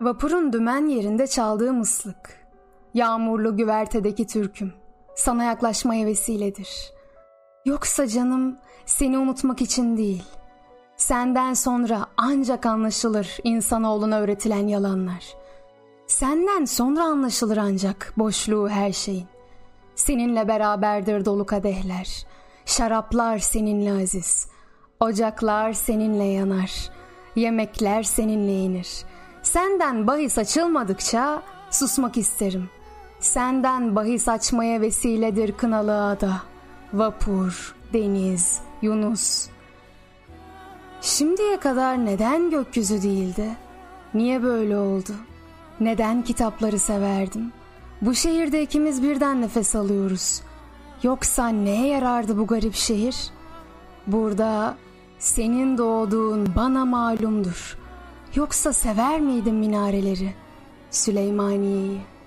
Vapurun dümen yerinde çaldığı mıslık. Yağmurlu güvertedeki türküm. Sana yaklaşmaya vesiledir. Yoksa canım seni unutmak için değil. Senden sonra ancak anlaşılır insanoğluna öğretilen yalanlar. Senden sonra anlaşılır ancak boşluğu her şeyin. Seninle beraberdir dolu kadehler. Şaraplar seninle aziz. Ocaklar seninle yanar. Yemekler seninle yenir. Senden bahis açılmadıkça susmak isterim. Senden bahis açmaya vesiledir kınalı ada. Vapur, deniz, Yunus. Şimdiye kadar neden gökyüzü değildi? Niye böyle oldu? Neden kitapları severdim? Bu şehirde ikimiz birden nefes alıyoruz. Yoksa neye yarardı bu garip şehir? Burada senin doğduğun bana malumdur. Yoksa sever miydim minareleri, Süleymaniye'yi?''